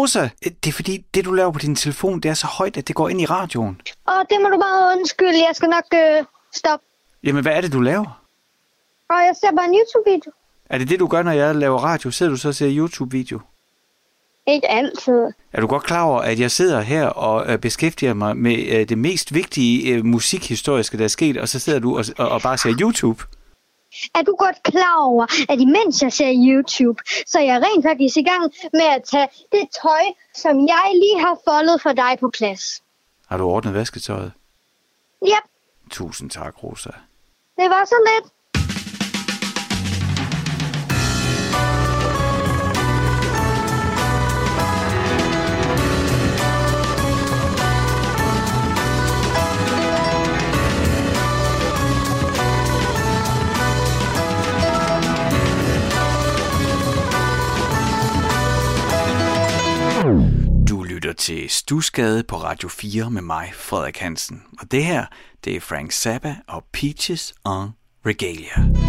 Rosa, det er fordi, det du laver på din telefon, det er så højt, at det går ind i radioen. Og det må du bare undskylde. Jeg skal nok øh, stoppe. Jamen, hvad er det, du laver? Og jeg ser bare en YouTube-video. Er det det, du gør, når jeg laver radio? Sidder du så og ser YouTube-video? Ikke altid. Er du godt klar over, at jeg sidder her og øh, beskæftiger mig med øh, det mest vigtige øh, musikhistoriske, der er sket, og så sidder du og, og, og bare ser YouTube? Er du godt klar over, at imens jeg ser YouTube, så er jeg rent faktisk i gang med at tage det tøj, som jeg lige har foldet for dig på plads. Har du ordnet vasketøjet? Yep, Tusind tak, Rosa. det var så lidt. Lytter til Stusgade på Radio 4 med mig, Frederik Hansen. Og det her, det er Frank Zappa og Peaches on Regalia.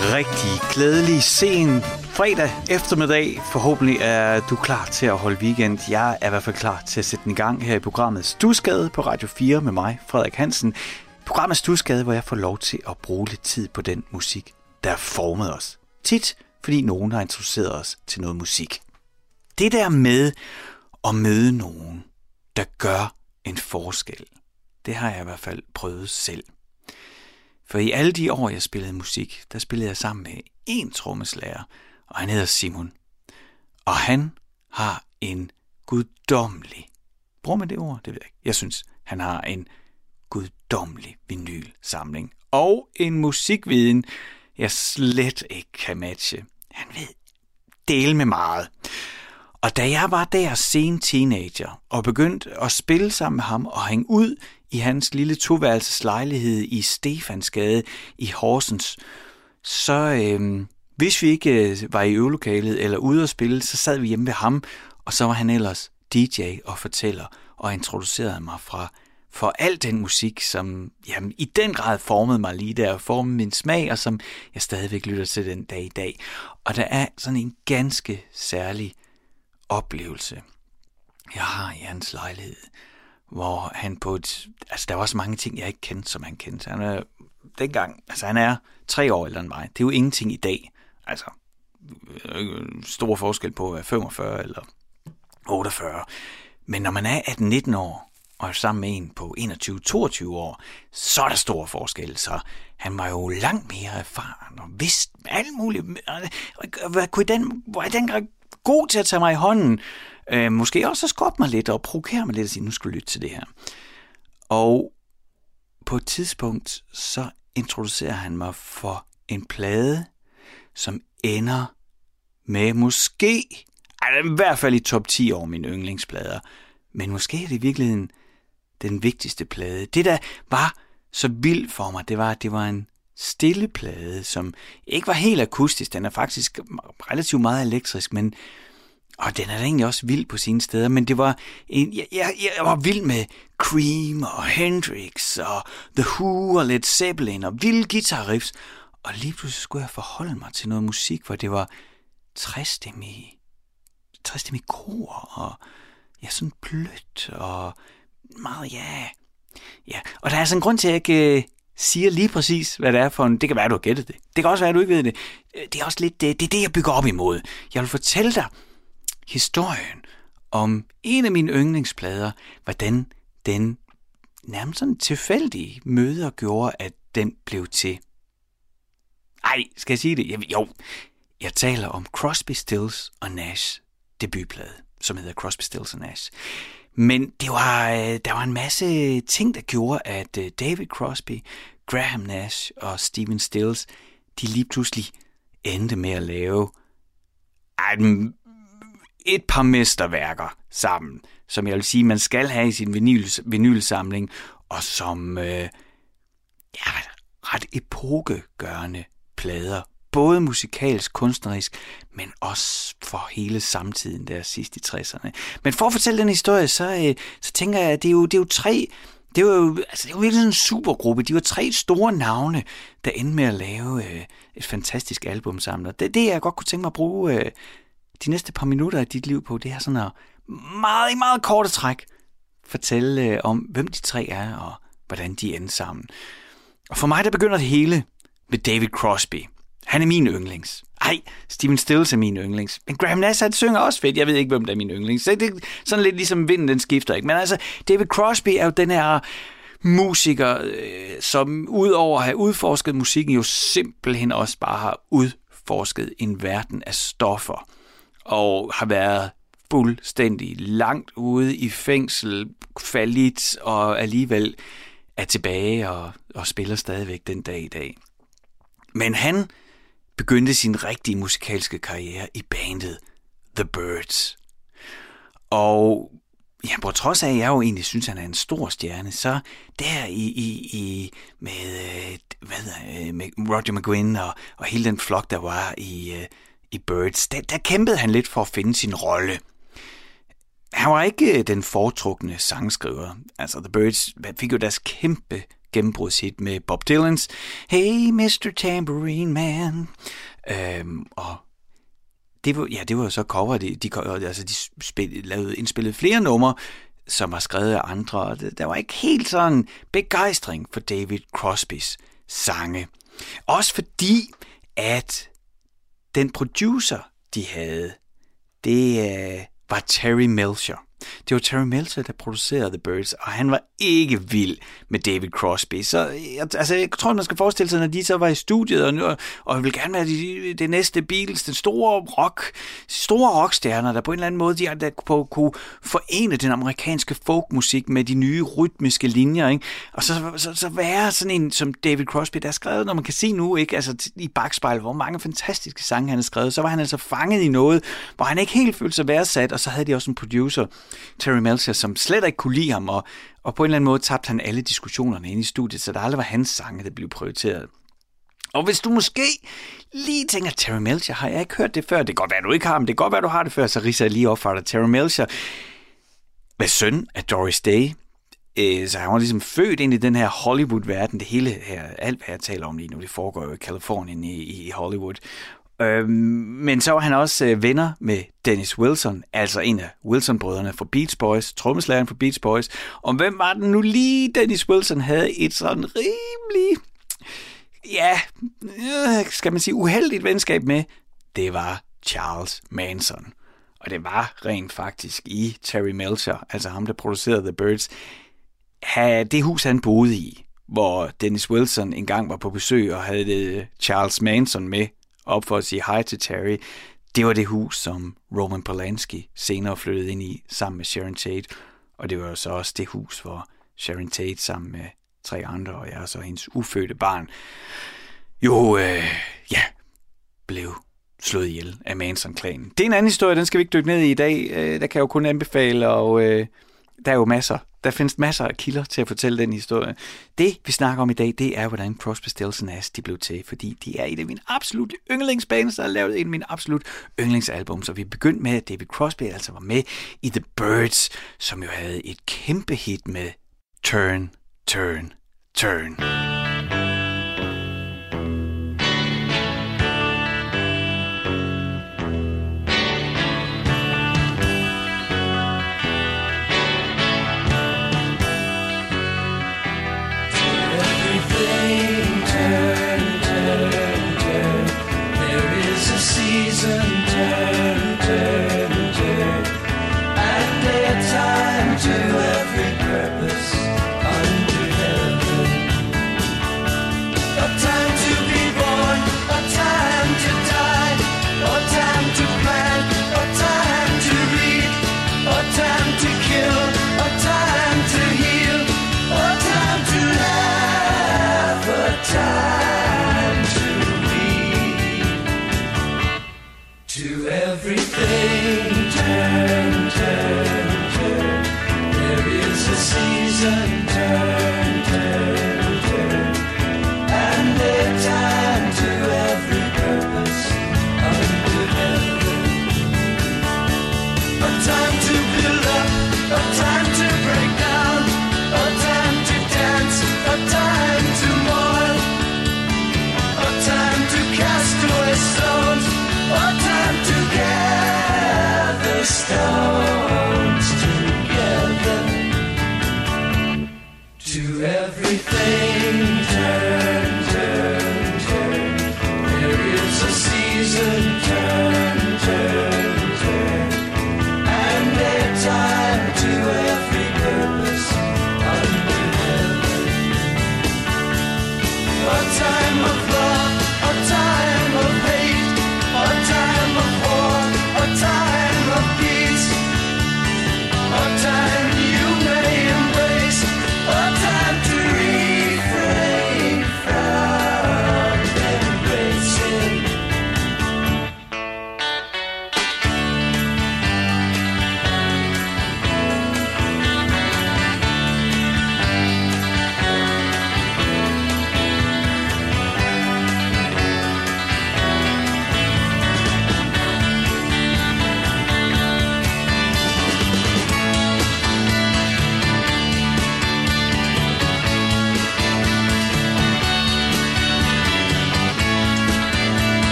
Rigtig glædelig sen fredag eftermiddag. Forhåbentlig er du klar til at holde weekend. Jeg er i hvert fald klar til at sætte den i gang her i programmet Stusgade på Radio 4 med mig, Frederik Hansen. Programmet Stusgade, hvor jeg får lov til at bruge lidt tid på den musik, der har formet os. Tit, fordi nogen har introduceret os til noget musik. Det der med at møde nogen, der gør en forskel, det har jeg i hvert fald prøvet selv. For i alle de år, jeg spillede musik, der spillede jeg sammen med en trommeslager, og han hedder Simon. Og han har en guddommelig, bruger man det ord? Det ved jeg ikke. Jeg synes, han har en guddommelig vinylsamling. Og en musikviden, jeg slet ikke kan matche. Han ved del med meget. Og da jeg var der sen teenager og begyndte at spille sammen med ham og hænge ud i hans lille toværelses lejlighed i Stefansgade i Horsens, så øh, hvis vi ikke øh, var i øvelokalet eller ude at spille, så sad vi hjemme ved ham, og så var han ellers DJ og fortæller og introducerede mig fra for al den musik, som jamen, i den grad formede mig lige der, formede min smag, og som jeg stadigvæk lytter til den dag i dag. Og der er sådan en ganske særlig oplevelse, jeg har i hans lejlighed, hvor han på et... Altså, der var også mange ting, jeg ikke kendte, som han kendte. Han er dengang... Altså, han er tre år ældre end mig. Det er jo ingenting i dag. Altså, stor forskel på at være 45 eller 48. Men når man er 18-19 år, og er sammen med en på 21-22 år, så er der stor forskel. Så han var jo langt mere erfaren og vidste alt muligt. Hvad kunne den, var den god til at tage mig i hånden. Øh, måske også at skubbe mig lidt og provokere mig lidt og sige, nu skal du lytte til det her. Og på et tidspunkt, så introducerer han mig for en plade, som ender med måske, altså i hvert fald i top 10 over mine yndlingsplader, men måske er det i virkeligheden den vigtigste plade. Det, der var så vildt for mig, det var, at det var en stille plade, som ikke var helt akustisk. Den er faktisk relativt meget elektrisk, men og den er da egentlig også vild på sine steder, men det var en, jeg, jeg, jeg var vild med Cream og Hendrix og The Who og Led Zeppelin og vilde guitar-riffs. Og lige pludselig skulle jeg forholde mig til noget musik, hvor det var træstemmige, træstemmige kor og ja, sådan blødt og meget, ja. Ja, og der er sådan en grund til, at jeg ikke øh, siger lige præcis, hvad det er for en... Det kan være, du har gættet det. Det kan også være, du ikke ved det. Øh, det er også lidt det, det, er det jeg bygger op imod. Jeg vil fortælle dig historien om en af mine yndlingsplader, hvordan den nærmest sådan tilfældige møder gjorde, at den blev til. Ej, skal jeg sige det? Jeg, jo, jeg taler om Crosby, Stills og Nash debutplade, som hedder Crosby, Stills og Nash. Men det var, øh, der var en masse ting, der gjorde, at øh, David Crosby, Graham Nash og Stephen Stills, de lige pludselig endte med at lave et par mesterværker sammen, som jeg vil sige, man skal have i sin vinyl, vinylsamling, og som øh, ja, ret epokegørende plader. Både musikalsk, kunstnerisk, men også for hele samtiden der sidst i 60'erne. Men for at fortælle den historie, så, øh, så tænker jeg, at det er jo, det er jo tre det var jo, altså, det var virkelig en supergruppe. De var tre store navne, der endte med at lave øh, et fantastisk album sammen. Og det, det, jeg godt kunne tænke mig at bruge øh, de næste par minutter af dit liv på, det er sådan at meget, meget korte træk fortælle øh, om, hvem de tre er, og hvordan de endte sammen. Og for mig, der begynder det hele med David Crosby. Han er min yndlings. Ej, Steven Stills er min yndlings. Men Graham Nash, han synger også fedt. Jeg ved ikke, hvem der er min yndlings. Så det er sådan lidt ligesom vinden, den skifter ikke. Men altså, David Crosby er jo den her musiker, øh, som udover at have udforsket musikken, jo simpelthen også bare har udforsket en verden af stoffer. Og har været fuldstændig langt ude i fængsel, falit og alligevel er tilbage og, og spiller stadigvæk den dag i dag. Men han begyndte sin rigtige musikalske karriere i bandet The Birds. Og ja, på trods af, at jeg jo egentlig synes, at han er en stor stjerne, så der i, i, i med, øh, hvad, øh, med Roger McGuinn og, og hele den flok, der var i, øh, i Birds, der, der kæmpede han lidt for at finde sin rolle. Han var ikke øh, den foretrukne sangskriver. Altså, The Birds fik jo deres kæmpe gennembrudshit med Bob Dylans Hey Mr. Tambourine Man. Øhm, og det var, ja, det var så cover. De, de, altså, de spil, lavede, indspillede flere numre, som var skrevet af andre. Der var ikke helt sådan begejstring for David Crosbys sange. Også fordi, at den producer, de havde, det øh, var Terry Melcher. Det var Terry Melcher, der producerede The Birds, og han var ikke vild med David Crosby. Så jeg, altså, jeg tror, man skal forestille sig, når de så var i studiet, og, og vil gerne være de, det næste Beatles, den store rock, store rockstjerner, der på en eller anden måde de, der kunne, kunne forene den amerikanske folkmusik med de nye rytmiske linjer, ikke? og så, så, så være sådan en som David Crosby, der er skrevet, når man kan se nu, ikke? altså i bagspejl, hvor mange fantastiske sange han har skrevet, så var han altså fanget i noget, hvor han ikke helt følte sig værdsat, og så havde de også en producer, Terry Melcher, som slet ikke kunne lide ham, og, og på en eller anden måde tabte han alle diskussionerne inde i studiet, så der aldrig var hans sange, der blev prioriteret. Og hvis du måske lige tænker, Terry Melcher, har jeg ikke hørt det før? Det kan godt være, du ikke har, men det kan godt være, du har det før, så riser jeg lige op for dig. Terry Melcher var søn af Doris Day, øh, så han var ligesom født ind i den her Hollywood-verden. Det hele her, alt hvad jeg taler om lige nu, det foregår jo i Kalifornien i, i Hollywood. Øhm, men så var han også øh, venner med Dennis Wilson, altså en af Wilson-brødrene fra Beach Boys, trommeslageren fra Beach Boys. Og hvem var det nu lige, Dennis Wilson havde et sådan rimelig, ja, øh, skal man sige, uheldigt venskab med? Det var Charles Manson. Og det var rent faktisk i Terry Melcher, altså ham, der producerede The Birds, det hus, han boede i, hvor Dennis Wilson engang var på besøg og havde det Charles Manson med op for at sige hej til Terry, det var det hus, som Roman Polanski senere flyttede ind i sammen med Sharon Tate. Og det var så også det hus, hvor Sharon Tate sammen med tre andre, og jeg og så hendes ufødte barn, jo, øh, ja, blev slået ihjel af Manson-klanen. Det er en anden historie, den skal vi ikke dykke ned i i dag. Øh, der kan jeg jo kun anbefale, og øh, der er jo masser der findes masser af kilder til at fortælle den historie. Det, vi snakker om i dag, det er, hvordan Crosby, Stills Nash de blev til, fordi de er et af mine absolut yndlingsbands, der har lavet en af mine absolut yndlingsalbum. Så vi begyndte med, at David Crosby altså var med i The Birds, som jo havde et kæmpe hit med Turn, Turn, Turn.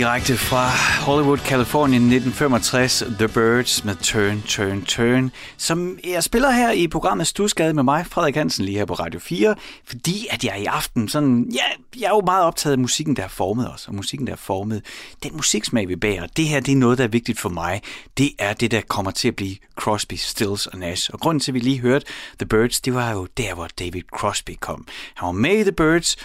Direkte fra Hollywood, Californien 1965, The Birds med Turn, Turn, Turn, som jeg spiller her i programmet Stusgade med mig, Frederik Hansen, lige her på Radio 4, fordi at jeg i aften sådan, ja, jeg er jo meget optaget af musikken, der har formet os, og musikken, der har formet den musiksmag, vi bærer. Det her, det er noget, der er vigtigt for mig. Det er det, der kommer til at blive Crosby, Stills og Nash. Og grunden til, at vi lige hørte The Birds, det var jo der, hvor David Crosby kom. Han var med i The Birds,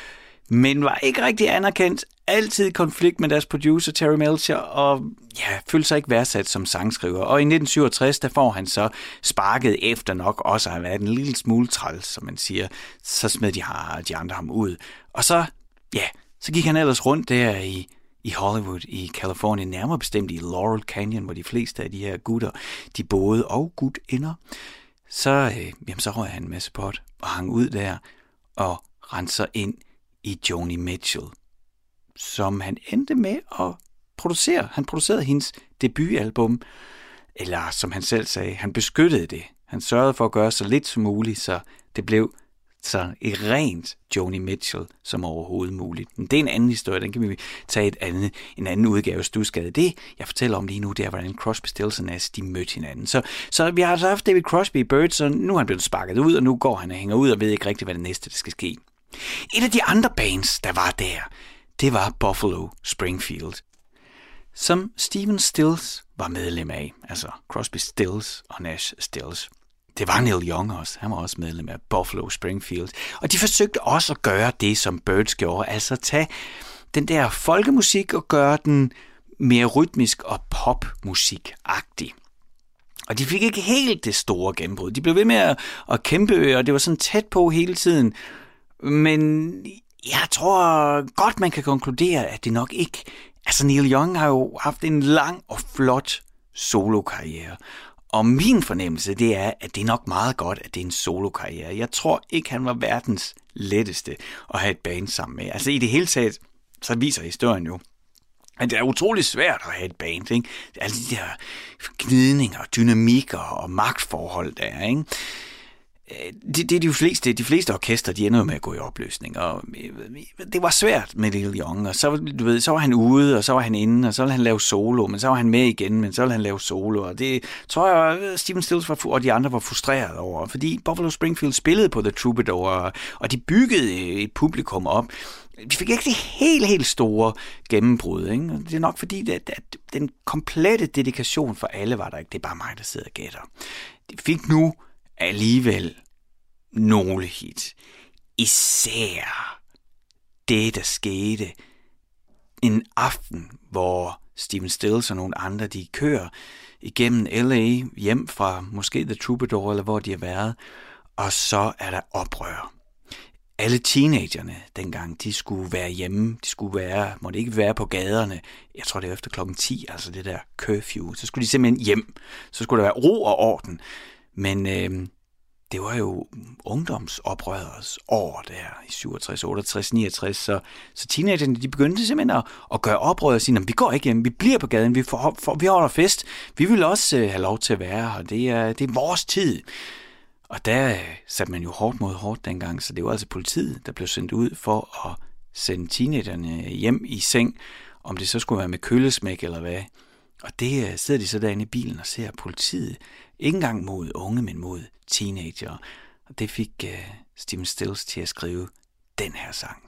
men var ikke rigtig anerkendt. Altid i konflikt med deres producer Terry Melcher, og ja, følte sig ikke værdsat som sangskriver. Og i 1967, der får han så sparket efter nok også har været en lille smule træls, som man siger. Så smed de, har, de andre ham ud. Og så, ja, så gik han ellers rundt der i, i Hollywood i Kalifornien, nærmere bestemt i Laurel Canyon, hvor de fleste af de her gutter, de boede og gut ender, Så, øh, jamen, så røg han en masse pot og hang ud der og renser ind i Joni Mitchell, som han endte med at producere. Han producerede hendes debutalbum, eller som han selv sagde, han beskyttede det. Han sørgede for at gøre så lidt som muligt, så det blev så et rent Joni Mitchell som overhovedet muligt. Men det er en anden historie, den kan vi tage et andet, en anden udgave af Stusgade. Det, jeg fortæller om lige nu, det er, hvordan Crosby, Stills og Nash, de mødte hinanden. Så, så vi har altså haft David Crosby i Birds, og nu er han blevet sparket ud, og nu går han og hænger ud og ved ikke rigtigt, hvad det næste der skal ske. Et af de andre bands, der var der, det var Buffalo Springfield, som Steven Stills var medlem af, altså Crosby Stills og Nash Stills. Det var Neil Young også, han var også medlem af Buffalo Springfield. Og de forsøgte også at gøre det, som Birds gjorde, altså tage den der folkemusik og gøre den mere rytmisk og popmusikagtig. Og de fik ikke helt det store gennembrud. De blev ved med at, at kæmpe, og det var sådan tæt på hele tiden. Men jeg tror godt, man kan konkludere, at det nok ikke... Altså Neil Young har jo haft en lang og flot solokarriere. Og min fornemmelse, det er, at det er nok meget godt, at det er en solokarriere. Jeg tror ikke, han var verdens letteste at have et band sammen med. Altså i det hele taget, så viser historien jo, at det er utrolig svært at have et band. Ikke? Alle de der gnidninger, dynamikker og magtforhold der. Ikke? Det, det er de fleste, de fleste orkester, de ender med at gå i opløsning, og øh, det var svært med Lille Young, og så, du ved, så var han ude, og så var han inde, og så ville han lave solo, men så var han med igen, men så ville han lave solo, og det tror jeg, øh, Steven Stills var, og de andre var frustreret over, fordi Buffalo Springfield spillede på The Troubadour, og, og de byggede øh, et publikum op, de fik ikke det helt, helt store gennembrud. Ikke? Det er nok fordi, at, at den komplette dedikation for alle var der ikke. Det er bare mig, der sidder og gætter. De fik nu alligevel nogle hit. Især det, der skete en aften, hvor Steven Stills og nogle andre, de kører igennem LA hjem fra måske The Troubadour, eller hvor de har været, og så er der oprør. Alle teenagerne dengang, de skulle være hjemme, de skulle være, måtte ikke være på gaderne. Jeg tror, det er efter klokken 10, altså det der curfew. Så skulle de simpelthen hjem. Så skulle der være ro og orden. Men øh, det var jo ungdomsoprørets år der i 67, 68, 69, så, så teenagerne de begyndte simpelthen at, at gøre oprør og sige, vi går ikke hjem, vi bliver på gaden, vi, får, for, vi holder fest, vi vil også øh, have lov til at være her, det er, det er vores tid. Og der øh, satte man jo hårdt mod hårdt dengang, så det var altså politiet, der blev sendt ud for at sende teenagerne hjem i seng, om det så skulle være med kølesmæk eller hvad. Og det uh, sidder de så derinde i bilen og ser politiet ikke engang mod unge, men mod teenager. Og det fik uh, Steven Stills til at skrive den her sang.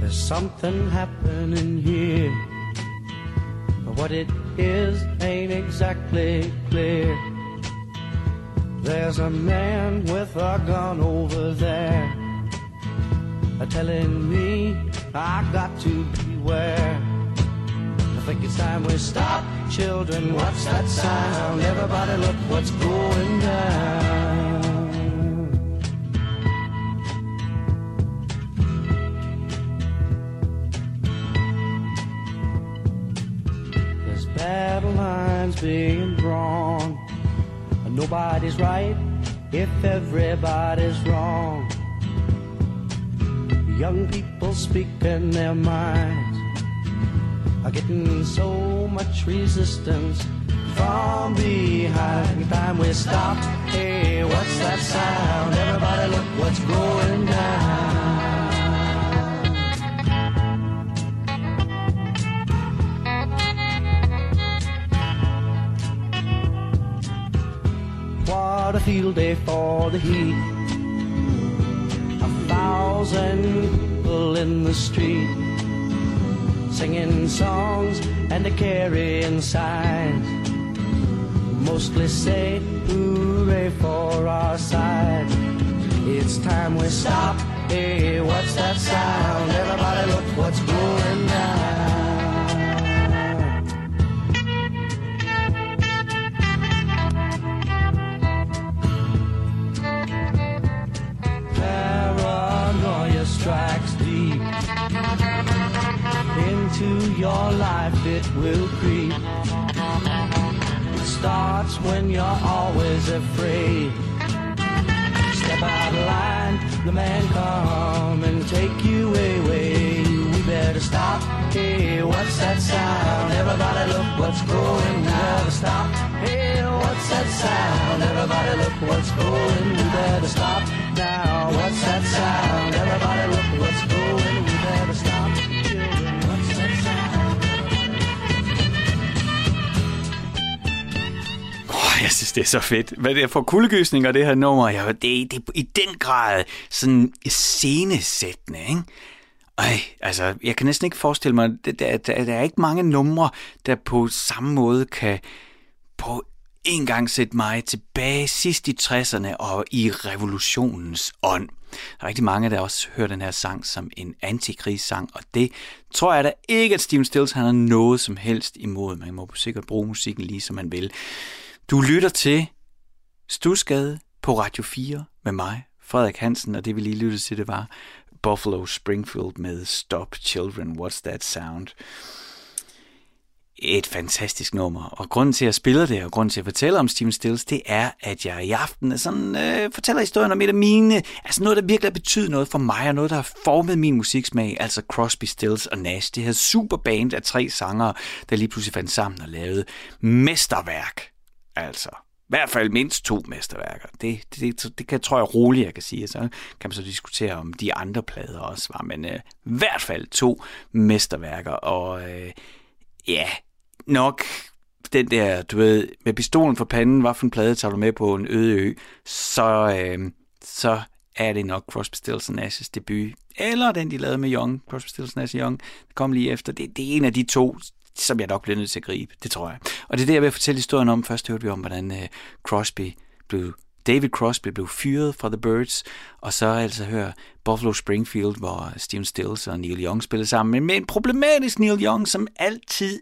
There's something happening here. But what it is ain't exactly clear. There's a man with a gun over there are telling me I got to beware. I think it's time we stop, children. What's that sound? Everybody, look what's going down. There's battle lines being drawn, and nobody's right if everybody's wrong. Young people speaking their minds are getting so much resistance from behind. Time we stop. Hey, what's that sound? Everybody, look what's going down. What a field day for the heat thousand people in the street singing songs and carrying signs. Mostly say hooray for our side. It's time we stop. Hey, what's that sound? Everybody look what's going down. Into your life it will creep. It starts when you're always afraid. Step out of line, the man come and take you away. We better stop. Hey, what's that sound? Everybody look what's going. Better stop. Hey, what's that sound? Everybody look what's going. We better stop now. What's that sound? Everybody look what's going. We better stop. Synes, det er så fedt. Hvad det er for kuldegysninger, det her nummer, ja, det, det er i den grad sådan scenesættende, ikke? Ej, altså, jeg kan næsten ikke forestille mig, der, der, der, der er ikke mange numre, der på samme måde kan på en gang sætte mig tilbage sidst i 60'erne og i revolutionens ånd. Der er rigtig mange, der også hører den her sang som en antikrigssang, og det tror jeg da ikke, at Steven Stills han har noget som helst imod. Man må sikkert bruge musikken lige som man vil. Du lytter til Stusgade på Radio 4 med mig, Frederik Hansen, og det vi lige lyttede til, det var Buffalo Springfield med Stop Children, What's That Sound? et fantastisk nummer. Og grunden til, at jeg spiller det, og grunden til, at jeg fortæller om Steven Stills, det er, at jeg i aften sådan, øh, fortæller historien om et af mine, altså noget, der virkelig har betydet noget for mig, og noget, der har formet min musiksmag, altså Crosby, Stills og Nash. Det her superband af tre sangere, der lige pludselig fandt sammen og lavede mesterværk. Altså, i hvert fald mindst to mesterværker. Det, det, det, det kan, tror jeg roligt, jeg kan sige. Så kan man så diskutere, om de andre plader også var. Men øh, i hvert fald to mesterværker. Og øh, ja, nok den der, du ved, med pistolen for panden, hvad for en plade tager du med på en øde ø, så, øh, så er det nok Crosby, Stills Nash's debut. Eller den, de lavede med Young, Crosby, Stills Nash Young, der kom lige efter. Det, det er en af de to, som jeg nok bliver nødt til at gribe. Det tror jeg. Og det er det, jeg vil fortælle historien om. Først hørte vi om, hvordan uh, Crosby blev David Crosby blev fyret fra The Birds, og så altså hør Buffalo Springfield, hvor Steven Stills og Neil Young spillede sammen, men med en problematisk Neil Young, som altid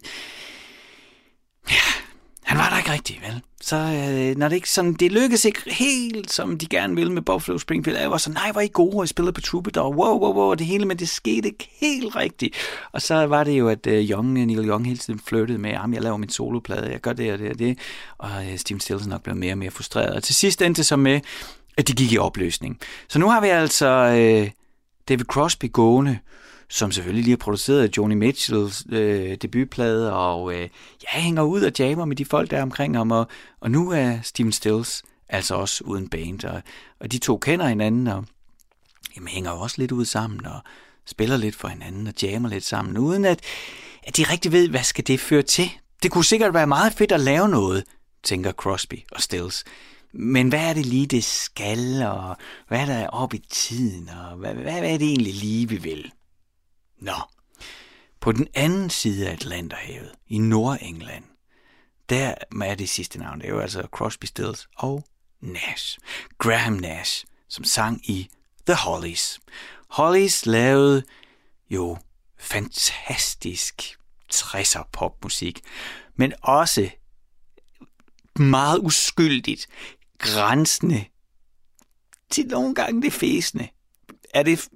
ja, han var der ikke rigtig, vel? Så øh, når det ikke sådan, det lykkedes ikke helt, som de gerne ville med Buffalo Springfield, jeg var så, nej, var I gode, og I spillede på Troubadour, wow, wow, wow, det hele, men det skete ikke helt rigtigt. Og så var det jo, at øh, Young, øh, Neil Young hele tiden flirtede med, at jeg laver min soloplade, jeg gør det og det og det, og øh, Steven Stills nok blev mere og mere frustreret. Og til sidst endte det så med, at de gik i opløsning. Så nu har vi altså øh, David Crosby gående, som selvfølgelig lige har produceret Joni Mitchells øh, debutplade, og øh, jeg hænger ud og jammer med de folk, der er omkring ham, og, og nu er Steven Stills altså også uden band, og, og de to kender hinanden, og jamen, hænger også lidt ud sammen, og spiller lidt for hinanden, og jammer lidt sammen, uden at, at de rigtig ved, hvad skal det føre til. Det kunne sikkert være meget fedt at lave noget, tænker Crosby og Stills. Men hvad er det lige, det skal, og hvad er der op i tiden, og hvad, hvad, hvad er det egentlig lige, vi vil? Nå, på den anden side af Atlanterhavet, i Nordengland, der er det sidste navn, det er jo altså Crosby, Stills og Nash. Graham Nash, som sang i The Hollies. Hollies lavede jo fantastisk 60'er popmusik, men også meget uskyldigt, grænsende til nogle gange det fæsende. Er det,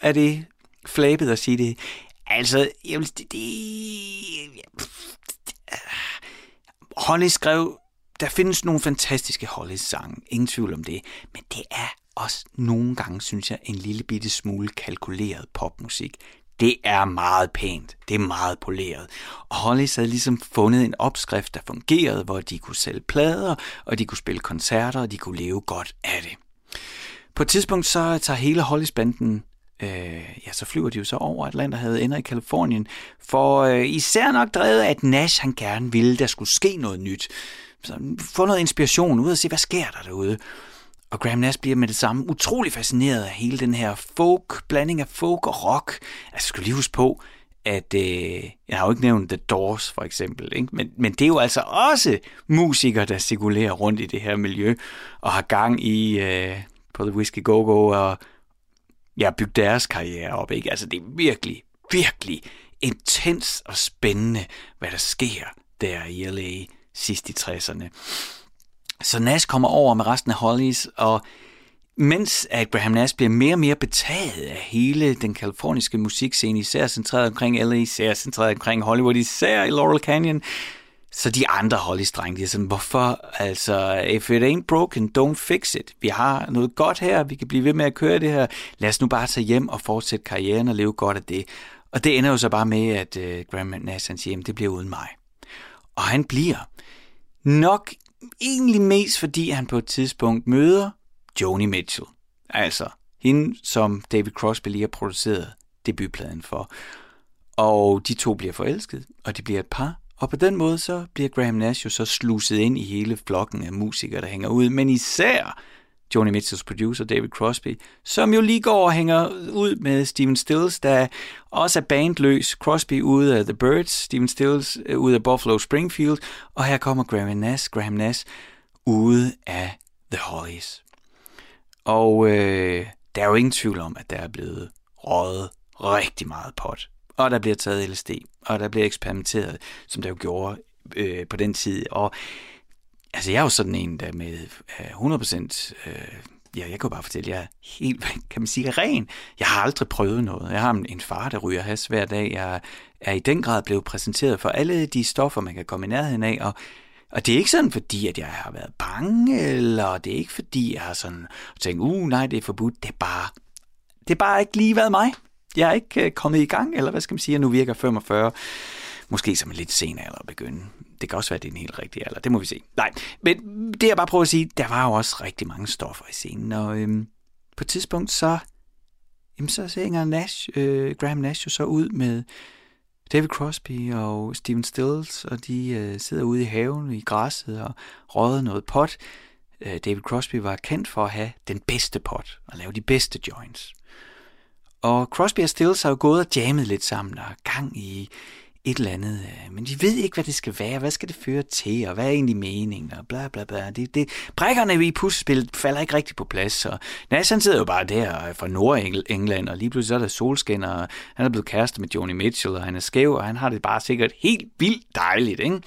er det flabet at sige det. Altså, jeg vil, det, det, øh, Holly skrev, der findes nogle fantastiske Holly-sange, ingen tvivl om det, men det er også nogle gange, synes jeg, en lille bitte smule kalkuleret popmusik. Det er meget pænt, det er meget poleret. Og Hollis havde ligesom fundet en opskrift, der fungerede, hvor de kunne sælge plader, og de kunne spille koncerter, og de kunne leve godt af det. På et tidspunkt så tager hele Hollis-banden øh, ja, så flyver de jo så over Atlanterhavet, ender i Kalifornien, for øh, især nok drevet af, at Nash han gerne ville, der skulle ske noget nyt. Så mm, få noget inspiration ud og se, hvad sker der derude. Og Graham Nash bliver med det samme utrolig fascineret af hele den her folk, blanding af folk og rock. Altså, skal lige huske på, at øh, jeg har jo ikke nævnt The Doors for eksempel, ikke? Men, men det er jo altså også musikere, der cirkulerer rundt i det her miljø og har gang i øh, på The Whiskey Go Go og ja, bygge deres karriere op. Ikke? Altså, det er virkelig, virkelig intens og spændende, hvad der sker der i LA sidst i 60'erne. Så Nash kommer over med resten af Hollies, og mens Abraham Nash bliver mere og mere betaget af hele den kaliforniske musikscene, især centreret omkring LA, især centreret omkring Hollywood, især i Laurel Canyon, så de andre Hollies-drenge, de er sådan, hvorfor? Altså, if it ain't broken, don't fix it. Vi har noget godt her, vi kan blive ved med at køre det her. Lad os nu bare tage hjem og fortsætte karrieren og leve godt af det. Og det ender jo så bare med, at uh, Graham Nash han siger, det bliver uden mig. Og han bliver nok egentlig mest, fordi han på et tidspunkt møder Joni Mitchell. Altså, hende, som David Crosby lige har produceret debutpladen for. Og de to bliver forelsket, og de bliver et par, og på den måde så bliver Graham Nash jo så sluset ind i hele flokken af musikere, der hænger ud, men især Joni Mitchells producer David Crosby, som jo lige går og hænger ud med Steven Stills, der også er bandløs. Crosby ude af The Birds, Steven Stills ud ude af Buffalo Springfield, og her kommer Graham Nash, Graham Nash ude af The Hollies. Og øh, der er jo ingen tvivl om, at der er blevet røget rigtig meget pot og der bliver taget LSD, og der bliver eksperimenteret, som der jo gjorde øh, på den tid. Og altså, jeg er jo sådan en, der med øh, 100% øh, ja, jeg kan bare fortælle, jeg er helt, kan man sige, ren. Jeg har aldrig prøvet noget. Jeg har en far, der ryger has hver dag. Jeg er i den grad blevet præsenteret for alle de stoffer, man kan komme i nærheden af, og og det er ikke sådan, fordi at jeg har været bange, eller det er ikke fordi, jeg har sådan tænkt, uh, nej, det er forbudt. Det er bare, det er bare ikke lige været mig. Jeg er ikke øh, kommet i gang, eller hvad skal man sige, nu virker 45. Måske som en lidt sen alder at begynde. Det kan også være, at det er en helt rigtig alder. Det må vi se. Nej, men det jeg bare prøver at sige, der var jo også rigtig mange stoffer i scenen, og øhm, på et tidspunkt så, jamen, så hænger Nash, øh, Graham Nash jo så ud med David Crosby og Steven Stills, og de øh, sidder ude i haven i græsset og råder noget pot. Øh, David Crosby var kendt for at have den bedste pot og lave de bedste joints. Og Crosby og Stills har jo gået og jammet lidt sammen og gang i et eller andet, øh, men de ved ikke, hvad det skal være, hvad skal det føre til, og hvad er egentlig meningen, og bla bla bla. Det, det, brækkerne i puslespillet falder ikke rigtig på plads, og Nash han sidder jo bare der øh, fra Nordengland, og lige pludselig så er der solskin, og han er blevet kæreste med Joni Mitchell, og han er skæv, og han har det bare sikkert helt vildt dejligt, ikke?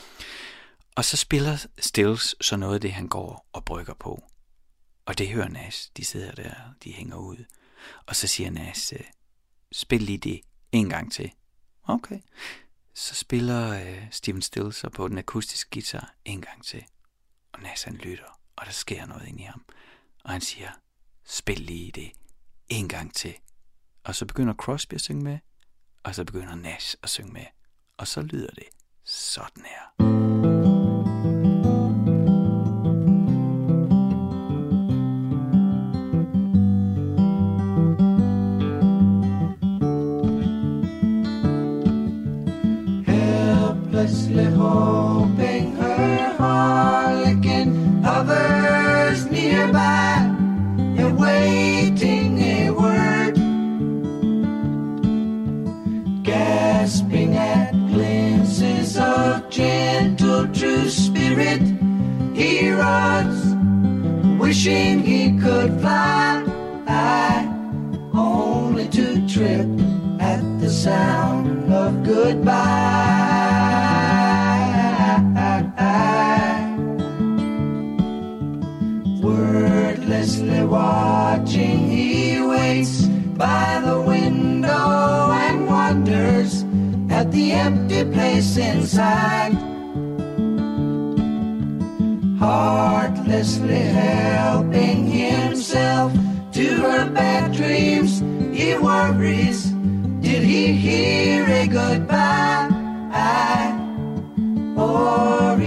Og så spiller Stills så noget af det, han går og brygger på. Og det hører Nash. de sidder der, de hænger ud. Og så siger Nas, øh, spil lige det en gang til. Okay så spiller øh, Steven Stills så på den akustiske guitar en gang til. Og Nas han lytter, og der sker noget ind i ham. Og han siger, spil lige det en gang til. Og så begynder Crosby at synge med, og så begynder Nash at synge med. Og så lyder det sådan her. Mm. Hoping her harlequin hovers nearby, awaiting a word, gasping at glimpses of gentle true spirit. He runs, wishing he could fly, only to trip at the sound of goodbye. Wordlessly watching, he waits by the window and wonders at the empty place inside. Heartlessly helping himself to her bad dreams, he worries. Did he hear a goodbye? Or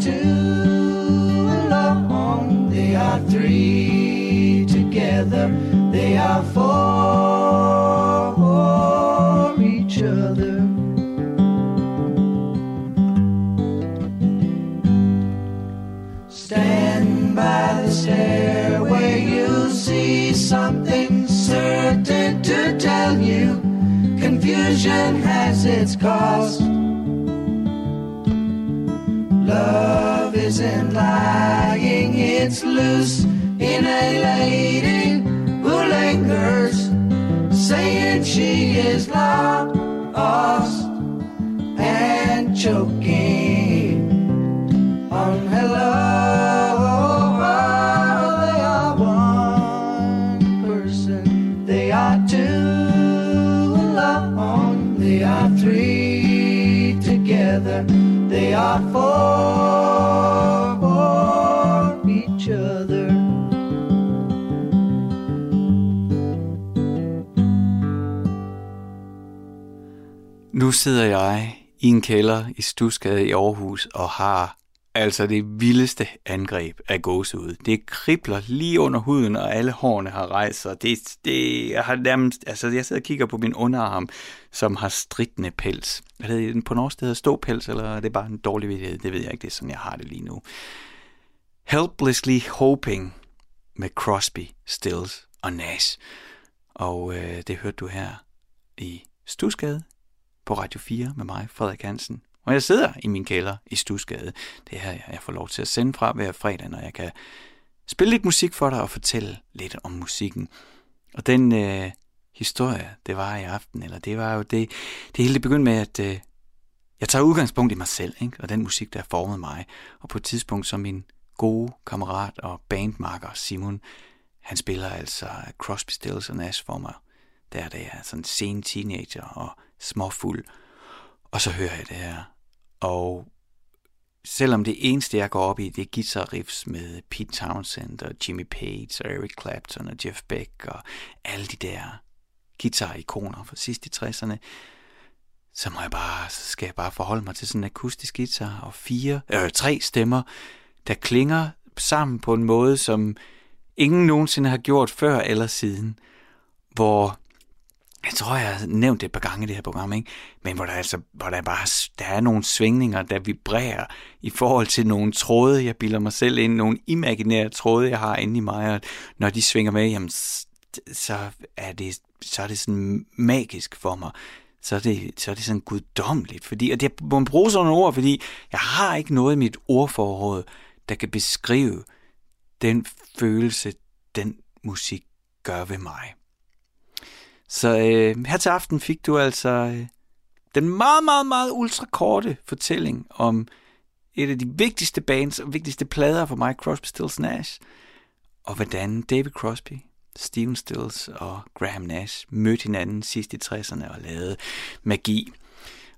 two alone, they are three together, they are for each other. Stand by the stairway, you'll see something certain to tell you. Confusion has its cost. Love isn't lying, it's loose in a lady who lingers, saying she is lost They are for, for each other. Nu sidder jeg i en kælder i Stusgade i Aarhus og har altså det vildeste angreb af gåsehud. Det kribler lige under huden, og alle hårene har rejst sig. Det, det, jeg har nærmest, altså jeg sidder og kigger på min underarm, som har stridende pels. Er det på norsk det ståpels, eller er det bare en dårlig vidighed? Det ved jeg ikke, det er sådan, jeg har det lige nu. Helplessly Hoping med Crosby, Stills og Nash. Og øh, det hørte du her i Stusgade på Radio 4 med mig, Frederik Hansen. Og jeg sidder i min kælder i Stusgade. Det er her, jeg får lov til at sende fra hver fredag, når jeg kan spille lidt musik for dig og fortælle lidt om musikken. Og den, øh, historie, det var i aften, eller det var jo det, det hele det begyndte med, at øh, jeg tager udgangspunkt i mig selv, ikke? og den musik, der formede mig. Og på et tidspunkt, som min gode kammerat og bandmarker Simon, han spiller altså Crosby, Stills og Nash for mig, der det er sådan en sen teenager og småfuld. Og så hører jeg det her. Og selvom det eneste, jeg går op i, det er guitar riffs med Pete Townsend og Jimmy Page og Eric Clapton og Jeff Beck og alle de der guitar-ikoner fra sidst i 60'erne, så må jeg bare, så skal jeg bare forholde mig til sådan en akustisk guitar og fire, øh, tre stemmer, der klinger sammen på en måde, som ingen nogensinde har gjort før eller siden, hvor jeg tror, jeg har nævnt det et par gange i det her program, ikke? men hvor der, altså, hvor der bare der er nogle svingninger, der vibrerer i forhold til nogle tråde, jeg bilder mig selv ind, nogle imaginære tråde, jeg har inde i mig, og når de svinger med, jamen, så er det, så er det sådan magisk for mig. Så er det, så er det sådan guddommeligt, fordi, og det må man bruge sådan nogle ord, fordi jeg har ikke noget i mit ordforråd, der kan beskrive den følelse, den musik gør ved mig. Så øh, her til aften fik du altså øh, den meget, meget, meget ultrakorte fortælling om et af de vigtigste bands og vigtigste plader for mig, Crosby, Stills, Nash, og hvordan David Crosby, Steven Stills og Graham Nash mødte hinanden sidst i 60'erne og lavede magi.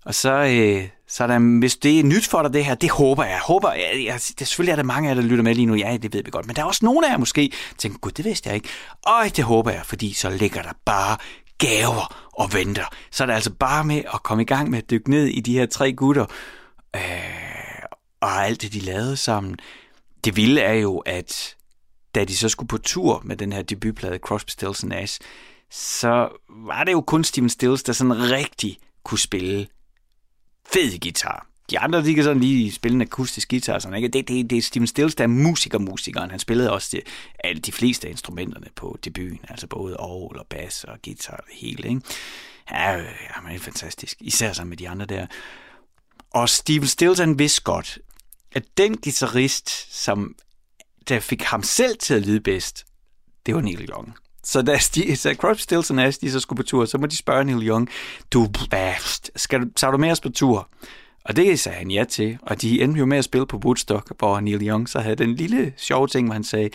Og så, øh, så er der, hvis det er nyt for dig det her, det håber jeg. håber, jeg, jeg, det, selvfølgelig er der mange af jer, der lytter med lige nu. Ja, det ved vi godt. Men der er også nogle af jer måske, der tænker, gud, det vidste jeg ikke. Og det håber jeg, fordi så ligger der bare gaver og venter. Så er det altså bare med at komme i gang med at dykke ned i de her tre gutter, øh, og alt det, de lavede sammen. Det vilde er jo, at da de så skulle på tur med den her debutplade, Crosby, Stills Nash, så var det jo kun Steven Stills, der sådan rigtig kunne spille fed guitar. De andre, de kan sådan lige spille en akustisk guitar. Sådan, ikke? Det, det, det er Steven Stills, der er musiker-musikeren. Han spillede også de, alle de fleste af instrumenterne på debuten. Altså både orgel og bas og guitar og det hele. Ikke? Ja, øh, ja, men er fantastisk. Især sammen med de andre der. Og Steven Stills, han vidste godt, at den guitarist, som der fik ham selv til at lyde bedst, det var Neil Young. Så da, de, så Crosby, Stills og Nash, de så skulle på tur, så må de spørge Neil Young, du, skal du, tager du med os på tur? Og det sagde han ja til, og de endte jo med at spille på Woodstock, hvor Neil Young så havde den lille sjove ting, hvor han sagde,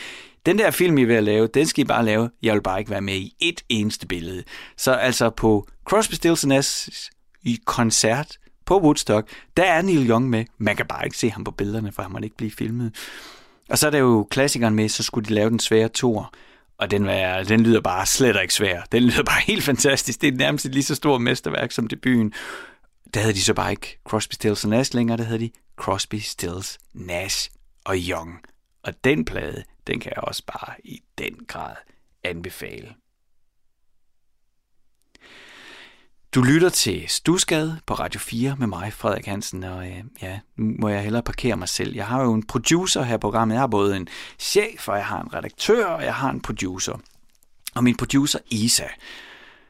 den der film, I vil lave, den skal I bare lave, jeg vil bare ikke være med i et eneste billede. Så altså på Crosby, Stills Nash i koncert på Woodstock, der er Neil Young med. Man kan bare ikke se ham på billederne, for han må ikke blive filmet. Og så er der jo klassikeren med, så skulle de lave den svære tor. Og den, var, den lyder bare slet ikke svær. Den lyder bare helt fantastisk. Det er nærmest et lige så stort mesterværk som debuten. Der havde de så bare ikke Crosby, Stills og Nash længere. Der havde de Crosby, Stills, Nash og Young. Og den plade, den kan jeg også bare i den grad anbefale. Du lytter til Stusgade på Radio 4 med mig, Frederik Hansen, og øh, ja, nu må jeg hellere parkere mig selv. Jeg har jo en producer her på programmet. Jeg har både en chef, og jeg har en redaktør, og jeg har en producer. Og min producer, Isa,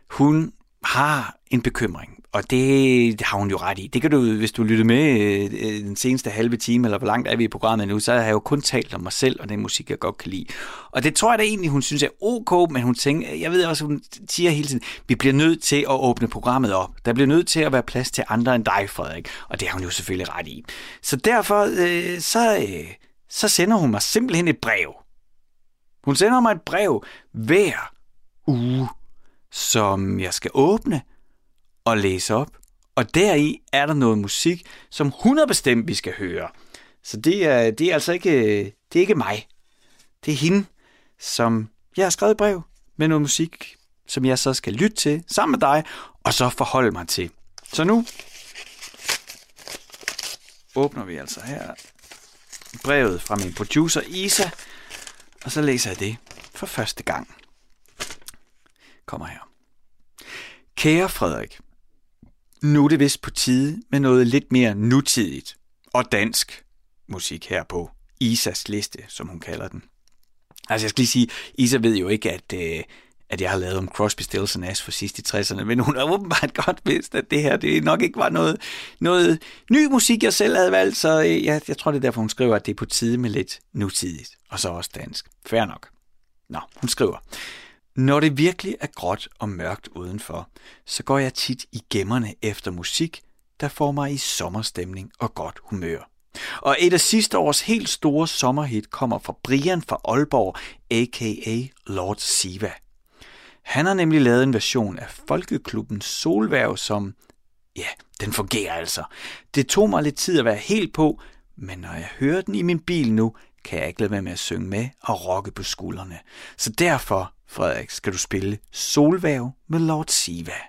hun har en bekymring og det har hun jo ret i. Det kan du, hvis du lytter med øh, øh, den seneste halve time, eller hvor langt er vi i programmet nu, så har jeg jo kun talt om mig selv og den musik, jeg godt kan lide. Og det tror jeg da egentlig, hun synes er ok, men hun tænker, jeg ved også, hun siger hele tiden, vi bliver nødt til at åbne programmet op. Der bliver nødt til at være plads til andre end dig, Frederik. Og det har hun jo selvfølgelig ret i. Så derfor, øh, så, øh, så sender hun mig simpelthen et brev. Hun sender mig et brev hver uge, som jeg skal åbne, og læse op. Og deri er der noget musik, som 100 bestemt vi skal høre. Så det er, det er altså ikke, det er ikke mig. Det er hende, som jeg har skrevet brev med noget musik, som jeg så skal lytte til sammen med dig, og så forholde mig til. Så nu åbner vi altså her brevet fra min producer Isa, og så læser jeg det for første gang. Kommer her. Kære Frederik, nu er det vist på tide med noget lidt mere nutidigt og dansk musik her på Isas liste, som hun kalder den. Altså jeg skal lige sige, Isa ved jo ikke, at, øh, at jeg har lavet om Crosby, Stills og Nash for sidst i 60'erne, men hun har åbenbart godt vidst, at det her det nok ikke var noget, noget ny musik, jeg selv havde valgt, så øh, jeg, jeg tror, det er derfor, hun skriver, at det er på tide med lidt nutidigt, og så også dansk. Fair nok. Nå, hun skriver, når det virkelig er gråt og mørkt udenfor, så går jeg tit i gemmerne efter musik, der får mig i sommerstemning og godt humør. Og et af sidste års helt store sommerhit kommer fra Brian fra Aalborg, a.k.a. Lord Siva. Han har nemlig lavet en version af Folkeklubbens Solværv, som, ja, den fungerer altså. Det tog mig lidt tid at være helt på, men når jeg hører den i min bil nu, kan jeg ikke lade være med at synge med og rokke på skuldrene. Så derfor, Frederik, skal du spille Solvæv med Lord Siva.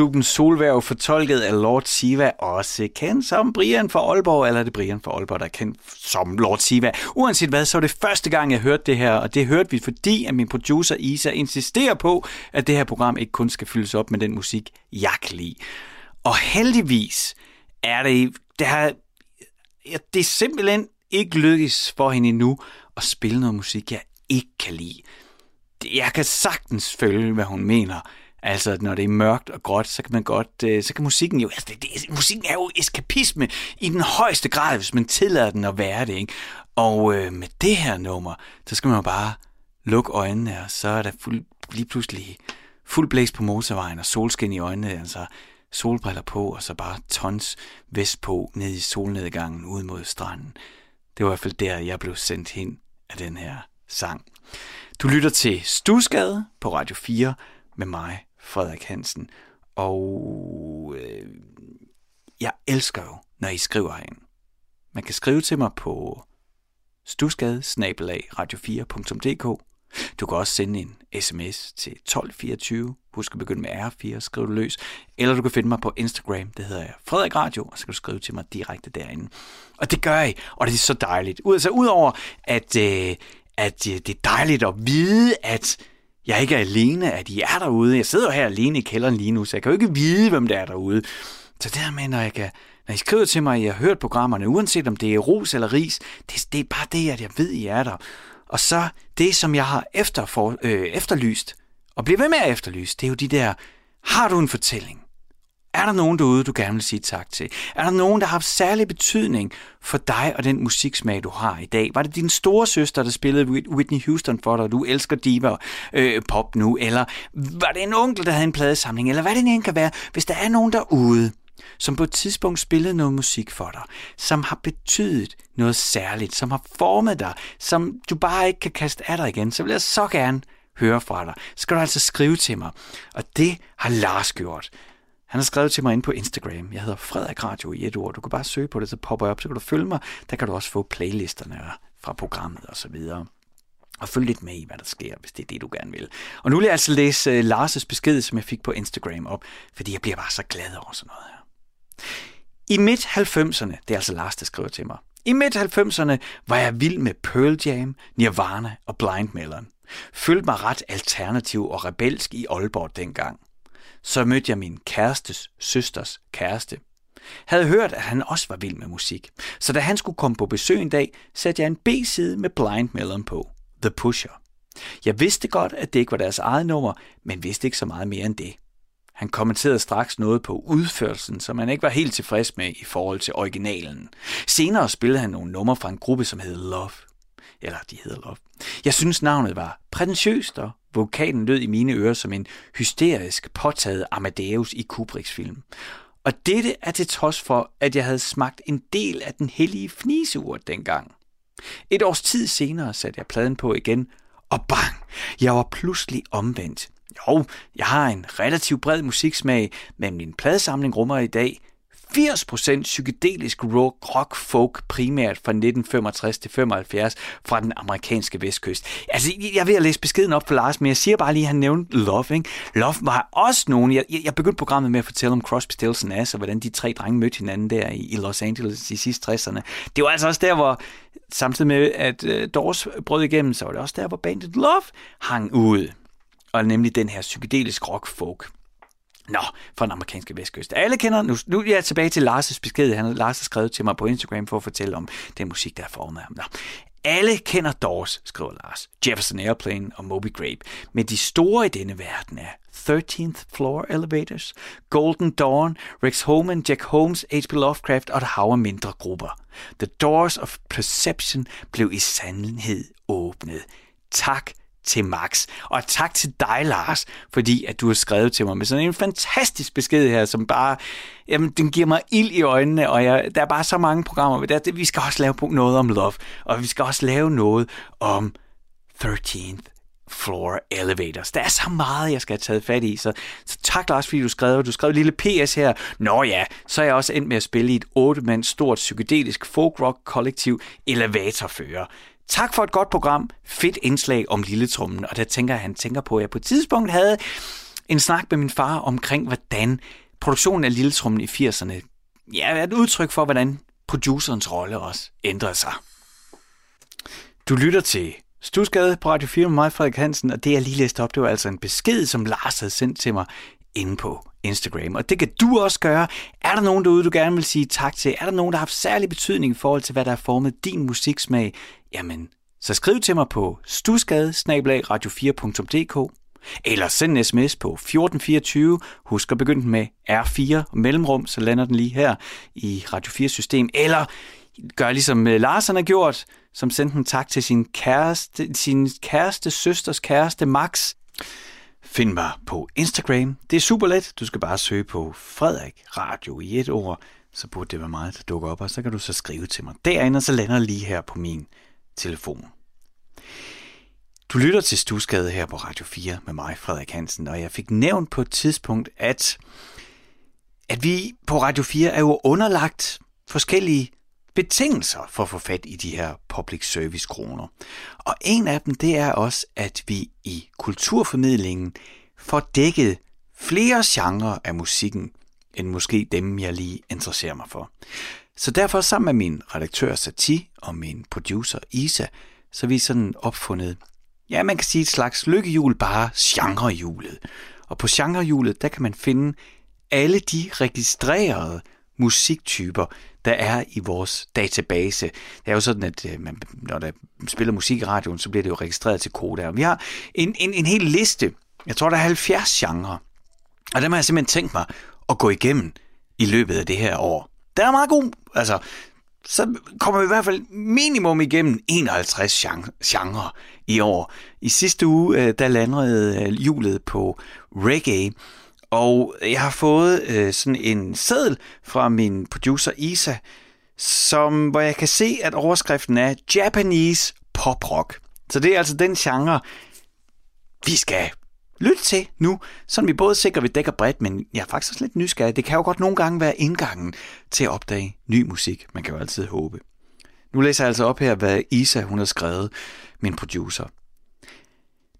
Folkeklubben Solværv, fortolket af Lord Siva, også kendt som Brian fra Aalborg, eller er det Brian fra Aalborg, der er kendt som Lord Siva. Uanset hvad, så er det første gang, jeg hørte det her, og det hørte vi, fordi at min producer Isa insisterer på, at det her program ikke kun skal fyldes op med den musik, jeg kan lide. Og heldigvis er det, det, her, ja, det er simpelthen ikke lykkes for hende endnu at spille noget musik, jeg ikke kan lide. Jeg kan sagtens følge, hvad hun mener, Altså, når det er mørkt og gråt, så kan man godt, øh, så kan musikken jo, altså, det, det, musikken er jo eskapisme i den højeste grad, hvis man tillader den at være det, ikke? Og øh, med det her nummer, så skal man jo bare lukke øjnene, og så er der fuld, lige pludselig fuld blæs på motorvejen, og solskin i øjnene, altså solbriller på, og så bare tons vest på, ned i solnedgangen, ud mod stranden. Det var i hvert fald der, jeg blev sendt hen af den her sang. Du lytter til Stusgade på Radio 4 med mig, Frederik Hansen. Og øh, jeg elsker jo, når I skriver herinde. Man kan skrive til mig på stusgade radio4.dk. Du kan også sende en sms til 1224. Husk at begynde med R4, skriv du løs. Eller du kan finde mig på Instagram, det hedder jeg Frederik Radio, og så kan du skrive til mig direkte derinde. Og det gør jeg, og det er så dejligt. Altså udover at, øh, at øh, det er dejligt at vide, at jeg ikke er alene, at I er derude. Jeg sidder her alene i kælderen lige nu, så jeg kan jo ikke vide, hvem der er derude. Så der med, når jeg kan når I skriver til mig, at I har hørt programmerne, uanset om det er ros eller ris, det, det er bare det, at jeg ved, at I er der. Og så det, som jeg har efterfor, øh, efterlyst, og bliver ved med at efterlyse, det er jo de der, har du en fortælling? Er der nogen derude, du gerne vil sige tak til? Er der nogen, der har haft særlig betydning for dig og den musiksmag, du har i dag? Var det din store søster, der spillede Whitney Houston for dig, og du elsker diva øh, pop nu? Eller var det en onkel, der havde en pladesamling? Eller hvad det end kan være? Hvis der er nogen derude, som på et tidspunkt spillede noget musik for dig, som har betydet noget særligt, som har formet dig, som du bare ikke kan kaste af dig igen, så vil jeg så gerne høre fra dig. Så skal du altså skrive til mig. Og det har Lars gjort. Han har skrevet til mig ind på Instagram. Jeg hedder Frederik Radio i et ord. Du kan bare søge på det, så popper jeg op, så kan du følge mig. Der kan du også få playlisterne fra programmet og så videre. Og følg lidt med i, hvad der sker, hvis det er det, du gerne vil. Og nu vil jeg altså læse uh, Lars' besked, som jeg fik på Instagram op, fordi jeg bliver bare så glad over sådan noget her. I midt-90'erne, det er altså Lars, der skriver til mig, i midt-90'erne var jeg vild med Pearl Jam, Nirvana og Blind Melon. Følte mig ret alternativ og rebelsk i Aalborg dengang. Så mødte jeg min kærestes søsters kæreste. Havde hørt, at han også var vild med musik. Så da han skulle komme på besøg en dag, satte jeg en B-side med Blind Melon på. The Pusher. Jeg vidste godt, at det ikke var deres eget nummer, men vidste ikke så meget mere end det. Han kommenterede straks noget på udførelsen, som han ikke var helt tilfreds med i forhold til originalen. Senere spillede han nogle numre fra en gruppe, som hed Love. Eller de hedder Love. Jeg synes navnet var prætentiøst, og vokalen lød i mine ører som en hysterisk påtaget Amadeus i Kubricks film. Og dette er til trods for, at jeg havde smagt en del af den hellige fniseurt dengang. Et års tid senere satte jeg pladen på igen, og bang, jeg var pludselig omvendt. Jo, jeg har en relativt bred musiksmag, men min pladesamling rummer i dag 80% psykedelisk rock, rock folk primært fra 1965 til 75 fra den amerikanske vestkyst. Altså, jeg vil læse beskeden op for Lars, men jeg siger bare lige, at han nævnte Love, ikke? Love var også nogen. Jeg, jeg begyndte programmet med at fortælle om Crosby, Stills Nash, og hvordan de tre drenge mødte hinanden der i, i Los Angeles i sidste 60'erne. Det var altså også der, hvor samtidig med, at øh, uh, Doors brød igennem, så var det også der, hvor bandet Love hang ud og nemlig den her psykedelisk rock folk. Nå, fra den amerikanske vestkyst. Alle kender, nu, nu er jeg tilbage til Lars' besked. Han, Lars har skrevet til mig på Instagram for at fortælle om den musik, der er formet ham. Nå. Alle kender Doors, skriver Lars, Jefferson Airplane og Moby Grape. Men de store i denne verden er 13th Floor Elevators, Golden Dawn, Rex Holman, Jack Holmes, H.P. Lovecraft og et hav af mindre grupper. The Doors of Perception blev i sandhed åbnet. Tak til Max. Og tak til dig, Lars, fordi at du har skrevet til mig med sådan en fantastisk besked her, som bare, jamen, den giver mig ild i øjnene, og jeg, der er bare så mange programmer. Der, det, vi skal også lave noget om love, og vi skal også lave noget om 13th Floor Elevators. Der er så meget, jeg skal have taget fat i, så, så tak Lars, fordi du skrev. Du skrev et lille PS her. Nå ja, så er jeg også endt med at spille i et 8 stort psykedelisk folk rock kollektiv Elevatorfører. Tak for et godt program. Fedt indslag om lilletrummen. Og der tænker han tænker på, at jeg på et tidspunkt havde en snak med min far omkring, hvordan produktionen af lilletrummen i 80'erne ja, er et udtryk for, hvordan producerens rolle også ændrede sig. Du lytter til Stusgade på Radio 4 med mig, Frederik Hansen, og det jeg lige læste op, det var altså en besked, som Lars havde sendt til mig inde på Instagram. Og det kan du også gøre. Er der nogen derude, du gerne vil sige tak til? Er der nogen, der har haft særlig betydning i forhold til, hvad der har formet din musiksmag? Jamen, så skriv til mig på stusgade radio4.dk eller send en sms på 1424. Husk at begynde med R4 mellemrum, så lander den lige her i Radio 4 system. Eller gør ligesom Lars Larsen har gjort, som sendte en tak til sin kæreste, sin kæreste søsters kæreste Max. Find mig på Instagram. Det er super let. Du skal bare søge på Frederik Radio i et ord. Så burde det være meget, der dukker op, og så kan du så skrive til mig derinde, og så lander lige her på min telefon. Du lytter til Stusgade her på Radio 4 med mig, Frederik Hansen, og jeg fik nævnt på et tidspunkt, at, at vi på Radio 4 er jo underlagt forskellige betingelser for at få fat i de her public service kroner. Og en af dem, det er også, at vi i kulturformidlingen får dækket flere genrer af musikken, end måske dem, jeg lige interesserer mig for. Så derfor sammen med min redaktør Sati og min producer Isa, så vi sådan opfundet, ja man kan sige et slags lykkehjul, bare genrehjulet. Og på genrehjulet, der kan man finde alle de registrerede musiktyper, der er i vores database. Det er jo sådan, at øh, man, når der spiller musik i radioen, så bliver det jo registreret til koder. Vi har en, en, en hel liste. Jeg tror, der er 70 genrer. Og dem har jeg simpelthen tænkt mig at gå igennem i løbet af det her år. Det er meget god. Altså, så kommer vi i hvert fald minimum igennem 51 genre i år. I sidste uge, øh, der landede øh, hjulet på reggae, og jeg har fået øh, sådan en seddel fra min producer Isa, som, hvor jeg kan se, at overskriften er Japanese pop rock. Så det er altså den genre, vi skal lytte til nu, så vi både sikrer, at vi dækker bredt, men jeg er faktisk også lidt nysgerrig. Det kan jo godt nogle gange være indgangen til at opdage ny musik. Man kan jo altid håbe. Nu læser jeg altså op her, hvad Isa hun har skrevet, min producer.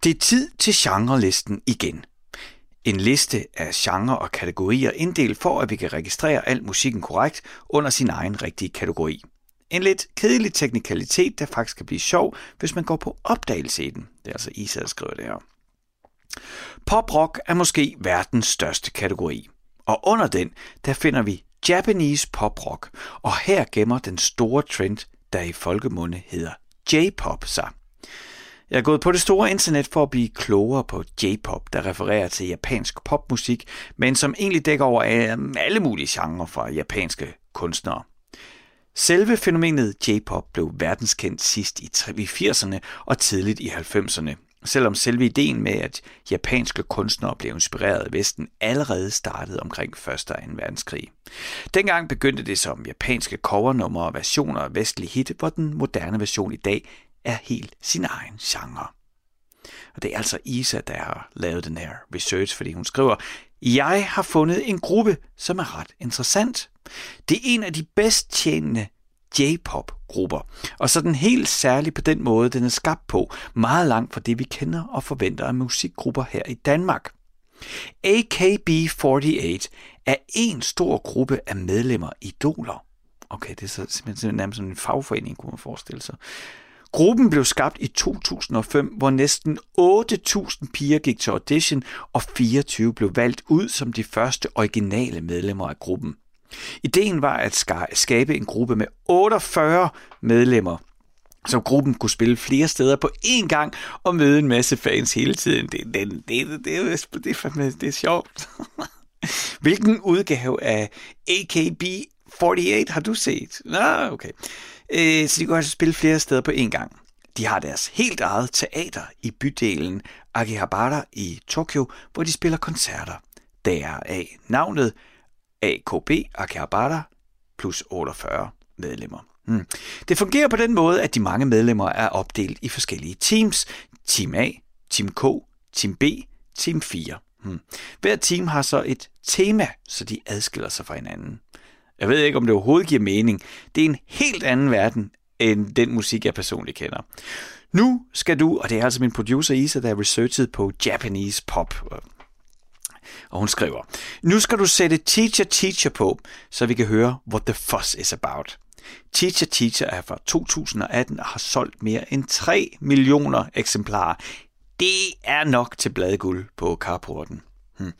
Det er tid til genrelisten igen. En liste af genre og kategorier inddelt for, at vi kan registrere al musikken korrekt under sin egen rigtige kategori. En lidt kedelig teknikalitet, der faktisk kan blive sjov, hvis man går på opdagelse i den. Det er altså Isa, der skriver det her. Pop-rock er måske verdens største kategori, og under den, der finder vi Japanese pop-rock, og her gemmer den store trend, der i folkemunde hedder J-pop sig. Jeg er gået på det store internet for at blive klogere på J-pop, der refererer til japansk popmusik, men som egentlig dækker over øh, alle mulige genrer fra japanske kunstnere. Selve fænomenet J-pop blev verdenskendt sidst i 80'erne og tidligt i 90'erne, selvom selve ideen med, at japanske kunstnere blev inspireret af Vesten, allerede startede omkring 1. og 2. verdenskrig. Dengang begyndte det som japanske covernumre og versioner af vestlige hit, hvor den moderne version i dag er helt sin egen genre. Og det er altså Isa, der har lavet den her research, fordi hun skriver, jeg har fundet en gruppe, som er ret interessant. Det er en af de bedst tjenende J-pop-grupper, og så den helt særlig på den måde, den er skabt på, meget langt fra det, vi kender og forventer af musikgrupper her i Danmark. AKB48 er en stor gruppe af medlemmer idoler. Okay, det er så simpelthen nærmest sådan en fagforening, kunne man forestille sig. Gruppen blev skabt i 2005, hvor næsten 8.000 piger gik til audition, og 24 blev valgt ud som de første originale medlemmer af gruppen. Ideen var at skabe en gruppe med 48 medlemmer, så gruppen kunne spille flere steder på én gang og møde en masse fans hele tiden. Det, det, det, det, det, er, det, er, det er sjovt. Hvilken udgave af AKB48 har du set? Nå, okay. Øh, så de kunne også spille flere steder på én gang. De har deres helt eget teater i bydelen Akihabara i Tokyo, hvor de spiller koncerter. af navnet AKB Akihabara plus 48 medlemmer. Hmm. Det fungerer på den måde, at de mange medlemmer er opdelt i forskellige teams. Team A, Team K, Team B, Team 4. Hmm. Hver team har så et tema, så de adskiller sig fra hinanden. Jeg ved ikke, om det overhovedet giver mening. Det er en helt anden verden, end den musik, jeg personligt kender. Nu skal du, og det er altså min producer Isa, der har researchet på Japanese pop. Og hun skriver, nu skal du sætte Teacher Teacher på, så vi kan høre what the fuss is about. Teacher Teacher er fra 2018 og har solgt mere end 3 millioner eksemplarer. Det er nok til bladguld på carporten. Hmm.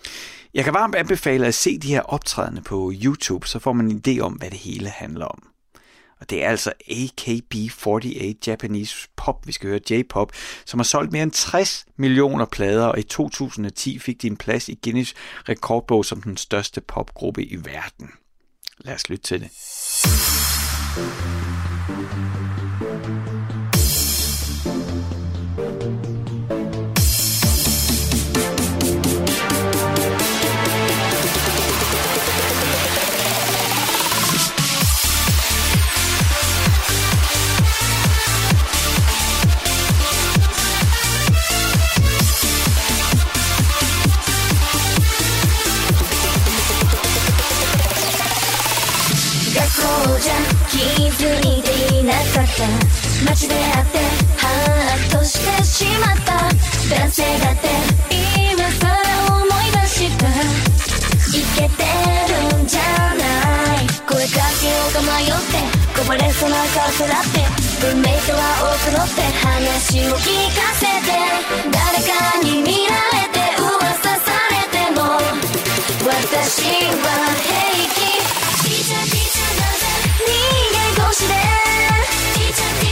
Jeg kan varmt anbefale at se de her optrædende på YouTube, så får man en idé om, hvad det hele handler om. Og det er altså AKB48 Japanese Pop, vi skal høre J-pop, som har solgt mere end 60 millioner plader, og i 2010 fik de en plads i Guinness rekordbog som den største popgruppe i verden. Lad os lytte til det. 気街で会ってハッとしてしまった。男性だって今さら思い出したいけてるんじゃない。声かけようと迷ってこぼれそうな顔さらって運命とは多くのって話を聞かせて誰かに見られて噂されても私は平気。ティーチャーティーチャーなぜ人間越しで Each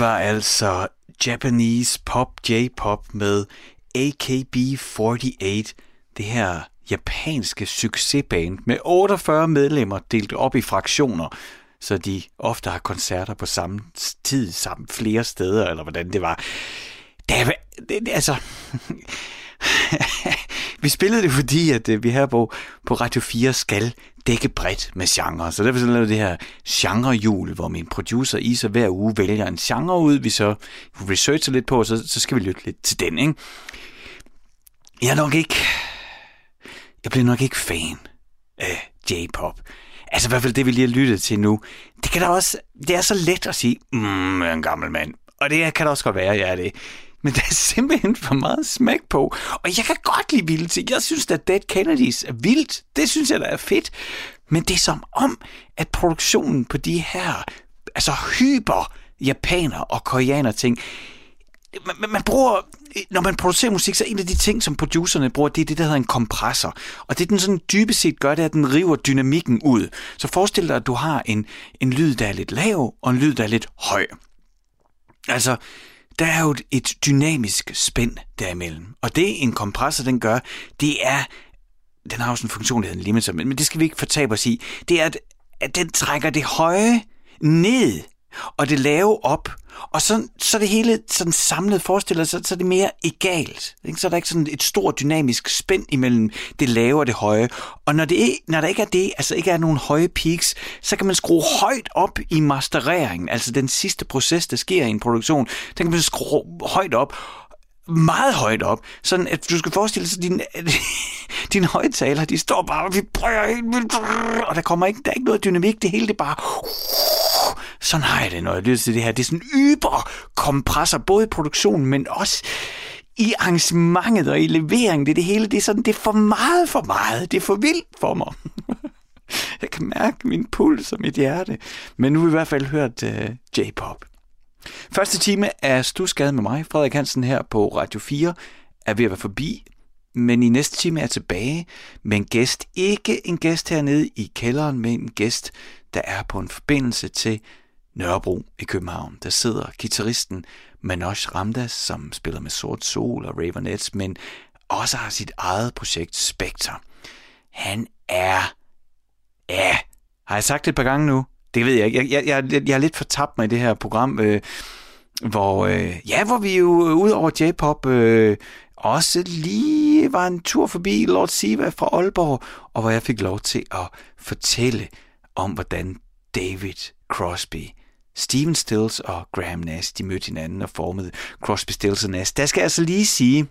Det var altså Japanese pop, J-pop med AKB48, det her japanske succesband med 48 medlemmer delt op i fraktioner, så de ofte har koncerter på samme tid, sammen flere steder, eller hvordan det var. Det, er- det altså... vi spillede det, fordi at øh, vi her på, på Radio 4 skal dække bredt med genre. Så derfor så lavede det her genrehjul, hvor min producer Isa hver uge vælger en genre ud, vi så researcher lidt på, og så, så skal vi lytte lidt til den, ikke? Jeg er nok ikke... Jeg bliver nok ikke fan af J-pop. Altså i hvert fald det, vi lige har lyttet til nu. Det kan da også... Det er så let at sige, mm, jeg er en gammel mand. Og det kan da også godt være, jeg er det. Men der er simpelthen for meget smæk på. Og jeg kan godt lide vilde ting. Jeg synes, at Dead Kennedys er vildt. Det synes jeg, der er fedt. Men det er som om, at produktionen på de her altså hyper japaner og koreaner ting, man, man- bruger, når man producerer musik, så er en af de ting, som producerne bruger, det er det, der hedder en kompressor. Og det, den sådan dybest set gør, det er, at den river dynamikken ud. Så forestil dig, at du har en, en lyd, der er lidt lav, og en lyd, der er lidt høj. Altså, der er jo et, dynamisk spænd derimellem. Og det, en kompressor, den gør, det er, den har jo sådan en funktion, der hedder en limiter, men, men det skal vi ikke fortabe os i, det er, at, at den trækker det høje ned, og det lave op, og så, så det hele sådan samlet forestiller sig, så er det mere egalt. Ikke? Så er der ikke sådan et stort dynamisk spænd imellem det lave og det høje. Og når, det når der ikke er det, altså ikke er nogen høje peaks, så kan man skrue højt op i mastereringen, altså den sidste proces, der sker i en produktion, den kan man skrue højt op, meget højt op, sådan at du skal forestille dig, at din, din højtaler, de står bare og vibrerer helt vildt, og der kommer ikke, der er ikke noget dynamik, det hele det bare sådan har jeg det, når jeg lytter til det her. Det er sådan yber kompresser, både i produktionen, men også i arrangementet og i leveringen. Det det hele, det er sådan, det er for meget for meget. Det er for vildt for mig. jeg kan mærke min puls og mit hjerte. Men nu har vi i hvert fald hørt uh, J-pop. Første time af Stusgade med mig, Frederik Hansen her på Radio 4, er ved at være forbi. Men i næste time er jeg tilbage med en gæst. Ikke en gæst hernede i kælderen, men en gæst, der er på en forbindelse til Nørrebro i København. Der sidder gitarristen Manoj Ramdas, som spiller med Sort Sol og Ravenettes, men også har sit eget projekt Spectre. Han er... Ja, har jeg sagt det et par gange nu? Det ved jeg ikke. Jeg, jeg, jeg, jeg er lidt fortabt mig i det her program, øh, hvor, øh, ja, hvor vi jo øh, ud over J-pop øh, også lige var en tur forbi Lord Siva fra Aalborg, og hvor jeg fik lov til at fortælle om, hvordan David Crosby, Steven Stills og Graham Nash, de mødte hinanden og formede Crosby, Stills og Nash. Der skal jeg altså lige sige,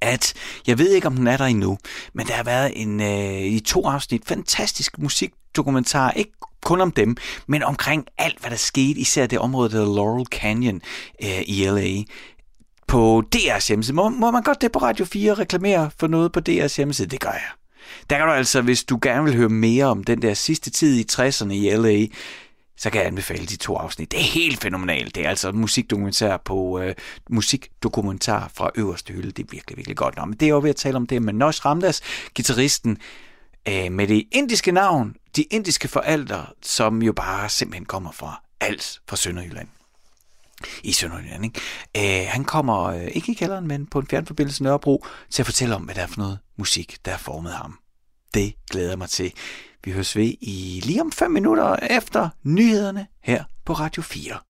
at jeg ved ikke, om den er der endnu, men der har været en øh, i to afsnit fantastisk musik dokumentar, ikke kun om dem, men omkring alt, hvad der skete, især det område, der hedder Laurel Canyon øh, i LA, på DR's hjemmeside. Må, må man godt det på Radio 4 reklamere for noget på DR's hjemmeside? Det gør jeg. Der kan du altså, hvis du gerne vil høre mere om den der sidste tid i 60'erne i LA, så kan jeg anbefale de to afsnit. Det er helt fænomenalt. Det er altså en musikdokumentar på øh, musikdokumentar fra øverste hylde. Det er virkelig, virkelig godt. Nå, men det er jo ved at tale om det med Nosh Ramdas, gitarristen øh, med det indiske navn, de indiske forældre, som jo bare simpelthen kommer fra alt fra Sønderjylland i Sønderjylland. Ikke? Øh, han kommer øh, ikke i kælderen, men på en fjernforbindelse Nørrebro til at fortælle om, hvad det er for noget musik, der har formet ham. Det glæder jeg mig til. Vi høres ved i lige om fem minutter efter nyhederne her på Radio 4.